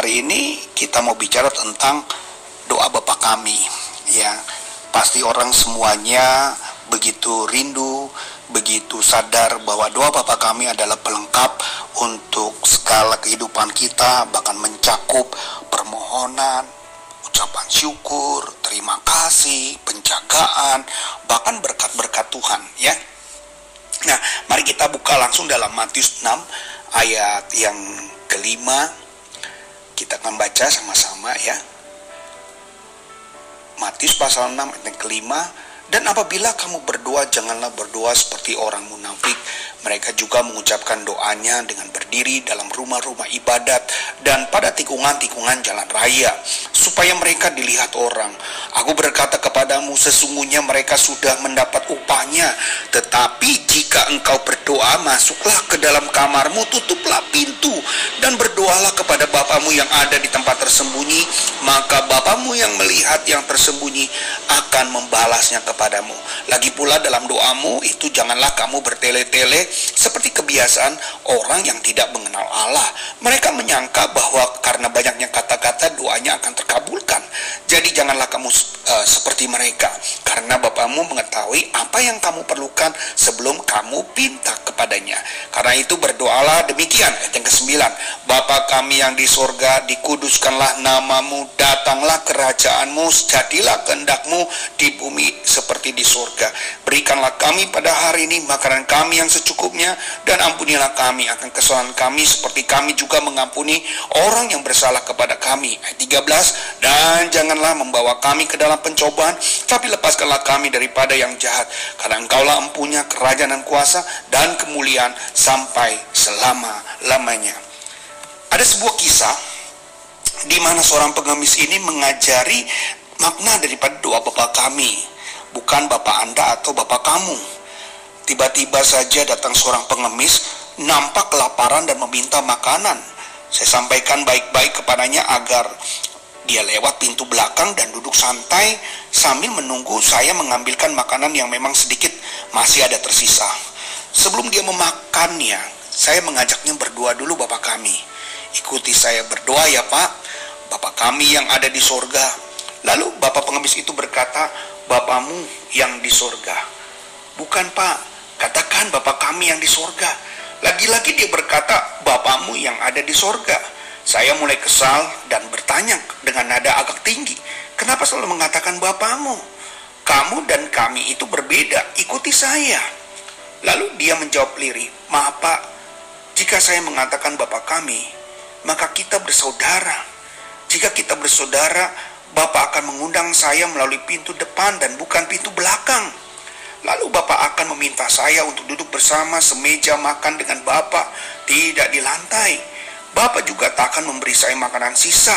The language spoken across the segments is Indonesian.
Hari ini kita mau bicara tentang doa Bapa kami ya. Pasti orang semuanya begitu rindu, begitu sadar bahwa doa Bapa kami adalah pelengkap untuk segala kehidupan kita, bahkan mencakup permohonan, ucapan syukur, terima kasih, penjagaan, bahkan berkat-berkat Tuhan ya. Nah, mari kita buka langsung dalam Matius 6 ayat yang kelima kita akan baca sama-sama ya. Matius pasal 6 ayat kelima dan apabila kamu berdoa janganlah berdoa seperti orang munafik mereka juga mengucapkan doanya dengan berdiri dalam rumah-rumah ibadat dan pada tikungan-tikungan jalan raya, supaya mereka dilihat orang. Aku berkata kepadamu, sesungguhnya mereka sudah mendapat upahnya. Tetapi jika engkau berdoa, masuklah ke dalam kamarmu, tutuplah pintu, dan berdoalah kepada Bapamu yang ada di tempat tersembunyi, maka Bapamu yang melihat yang tersembunyi akan membalasnya kepadamu. Lagi pula dalam doamu itu janganlah kamu bertele-tele seperti kebiasaan orang yang tidak mengenal Allah. Mereka menyangka bahwa karena banyaknya kata-kata doanya akan terkabulkan. Janganlah kamu uh, seperti mereka, karena Bapamu mengetahui apa yang kamu perlukan sebelum kamu pinta kepadanya. Karena itu berdoalah demikian. Ayat yang ke-9. Bapa kami yang di sorga, dikuduskanlah namamu, datanglah kerajaanmu, jadilah kehendakmu di bumi seperti di sorga. Berikanlah kami pada hari ini makanan kami yang secukupnya, dan ampunilah kami akan kesalahan kami seperti kami juga mengampuni orang yang bersalah kepada kami. Ayat 13. Dan janganlah membawa kami ke dalam pencobaan, tapi lepaskanlah kami daripada yang jahat. Karena engkaulah empunya kerajaan dan kuasa dan kemuliaan sampai selama-lamanya. Ada sebuah kisah di mana seorang pengemis ini mengajari makna daripada doa Bapa kami, bukan Bapak Anda atau Bapak kamu. Tiba-tiba saja datang seorang pengemis, nampak kelaparan dan meminta makanan. Saya sampaikan baik-baik kepadanya agar dia lewat pintu belakang dan duduk santai sambil menunggu saya mengambilkan makanan yang memang sedikit masih ada tersisa. Sebelum dia memakannya, saya mengajaknya berdoa dulu Bapak kami. Ikuti saya berdoa ya Pak, Bapak kami yang ada di sorga. Lalu Bapak pengemis itu berkata, Bapamu yang di sorga. Bukan Pak, katakan Bapak kami yang di sorga. Lagi-lagi dia berkata, Bapamu yang ada di sorga. Saya mulai kesal dan bertanya dengan nada agak tinggi, kenapa selalu mengatakan Bapamu? Kamu dan kami itu berbeda, ikuti saya. Lalu dia menjawab lirih, maaf pak, jika saya mengatakan Bapak kami, maka kita bersaudara. Jika kita bersaudara, Bapak akan mengundang saya melalui pintu depan dan bukan pintu belakang. Lalu Bapak akan meminta saya untuk duduk bersama semeja makan dengan Bapak, tidak di lantai Bapak juga tak akan memberi saya makanan sisa.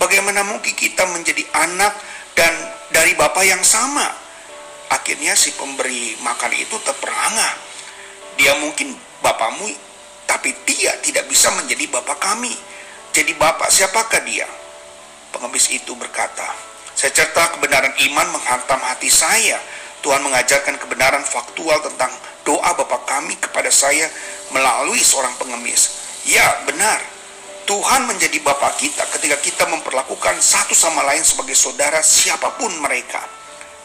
Bagaimana mungkin kita menjadi anak dan dari Bapak yang sama? Akhirnya si pemberi makan itu terperangah. Dia mungkin Bapamu, tapi dia tidak bisa menjadi Bapak kami. Jadi Bapak siapakah dia? Pengemis itu berkata, Secerta kebenaran iman menghantam hati saya. Tuhan mengajarkan kebenaran faktual tentang doa Bapak kami kepada saya melalui seorang pengemis. Ya, benar. Tuhan menjadi Bapa kita ketika kita memperlakukan satu sama lain sebagai saudara siapa pun mereka.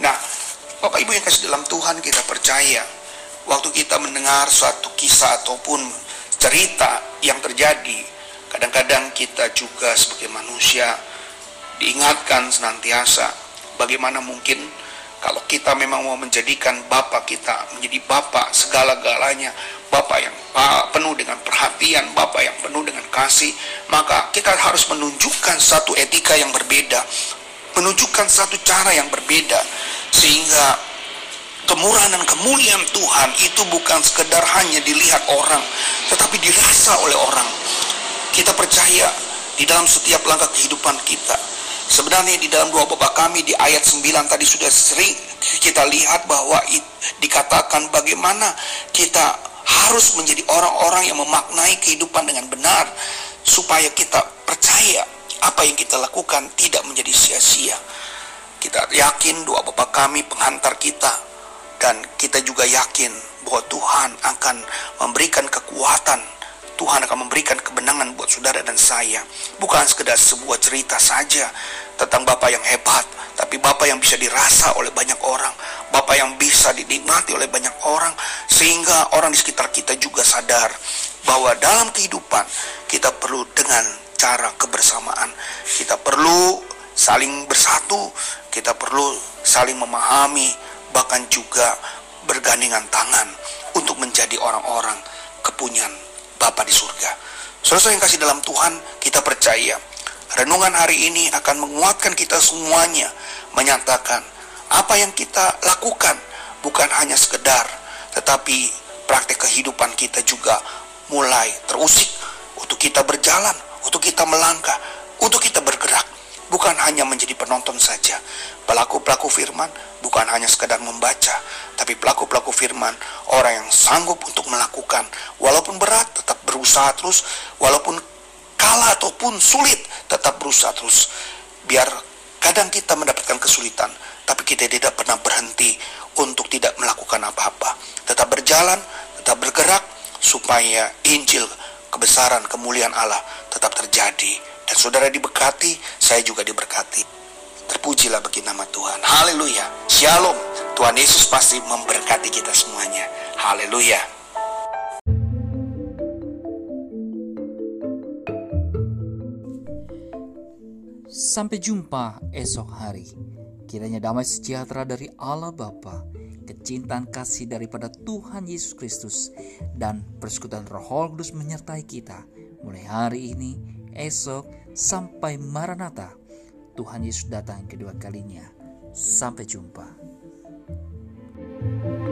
Nah, Bapak Ibu yang kasih dalam Tuhan kita percaya waktu kita mendengar suatu kisah ataupun cerita yang terjadi, kadang-kadang kita juga sebagai manusia diingatkan senantiasa bagaimana mungkin kalau kita memang mau menjadikan Bapak kita menjadi Bapak segala-galanya, Bapak yang penuh dengan perhatian, Bapak yang penuh dengan kasih, maka kita harus menunjukkan satu etika yang berbeda, menunjukkan satu cara yang berbeda, sehingga kemurahan dan kemuliaan Tuhan itu bukan sekedar hanya dilihat orang, tetapi dirasa oleh orang. Kita percaya di dalam setiap langkah kehidupan kita. Sebenarnya di dalam dua bapak kami di ayat 9 tadi sudah sering kita lihat bahwa dikatakan bagaimana kita harus menjadi orang-orang yang memaknai kehidupan dengan benar supaya kita percaya apa yang kita lakukan tidak menjadi sia-sia. Kita yakin doa Bapa kami penghantar kita dan kita juga yakin bahwa Tuhan akan memberikan kekuatan Tuhan akan memberikan kebenangan buat saudara dan saya. Bukan sekedar sebuah cerita saja tentang Bapak yang hebat, tapi Bapak yang bisa dirasa oleh banyak orang, Bapak yang bisa dinikmati oleh banyak orang, sehingga orang di sekitar kita juga sadar bahwa dalam kehidupan kita perlu dengan cara kebersamaan. Kita perlu saling bersatu, kita perlu saling memahami, bahkan juga bergandengan tangan untuk menjadi orang-orang kepunyaan Bapa di surga. Saudara yang kasih dalam Tuhan, kita percaya renungan hari ini akan menguatkan kita semuanya, menyatakan apa yang kita lakukan bukan hanya sekedar, tetapi praktek kehidupan kita juga mulai terusik untuk kita berjalan, untuk kita melangkah, untuk kita bergerak, bukan hanya menjadi penonton saja. Pelaku-pelaku firman bukan hanya sekedar membaca, tapi pelaku-pelaku firman orang yang sanggup untuk melakukan walaupun berat tetap berusaha terus walaupun kalah ataupun sulit tetap berusaha terus biar kadang kita mendapatkan kesulitan tapi kita tidak pernah berhenti untuk tidak melakukan apa-apa tetap berjalan tetap bergerak supaya Injil kebesaran kemuliaan Allah tetap terjadi dan saudara diberkati saya juga diberkati Terpujilah bagi nama Tuhan. Haleluya. Shalom. Tuhan Yesus pasti memberkati kita semuanya. Haleluya. Sampai jumpa esok hari. Kiranya damai sejahtera dari Allah Bapa, kecintaan kasih daripada Tuhan Yesus Kristus, dan persekutuan Roh Kudus menyertai kita mulai hari ini, esok, sampai Maranatha Tuhan Yesus datang kedua kalinya. Sampai jumpa. thank you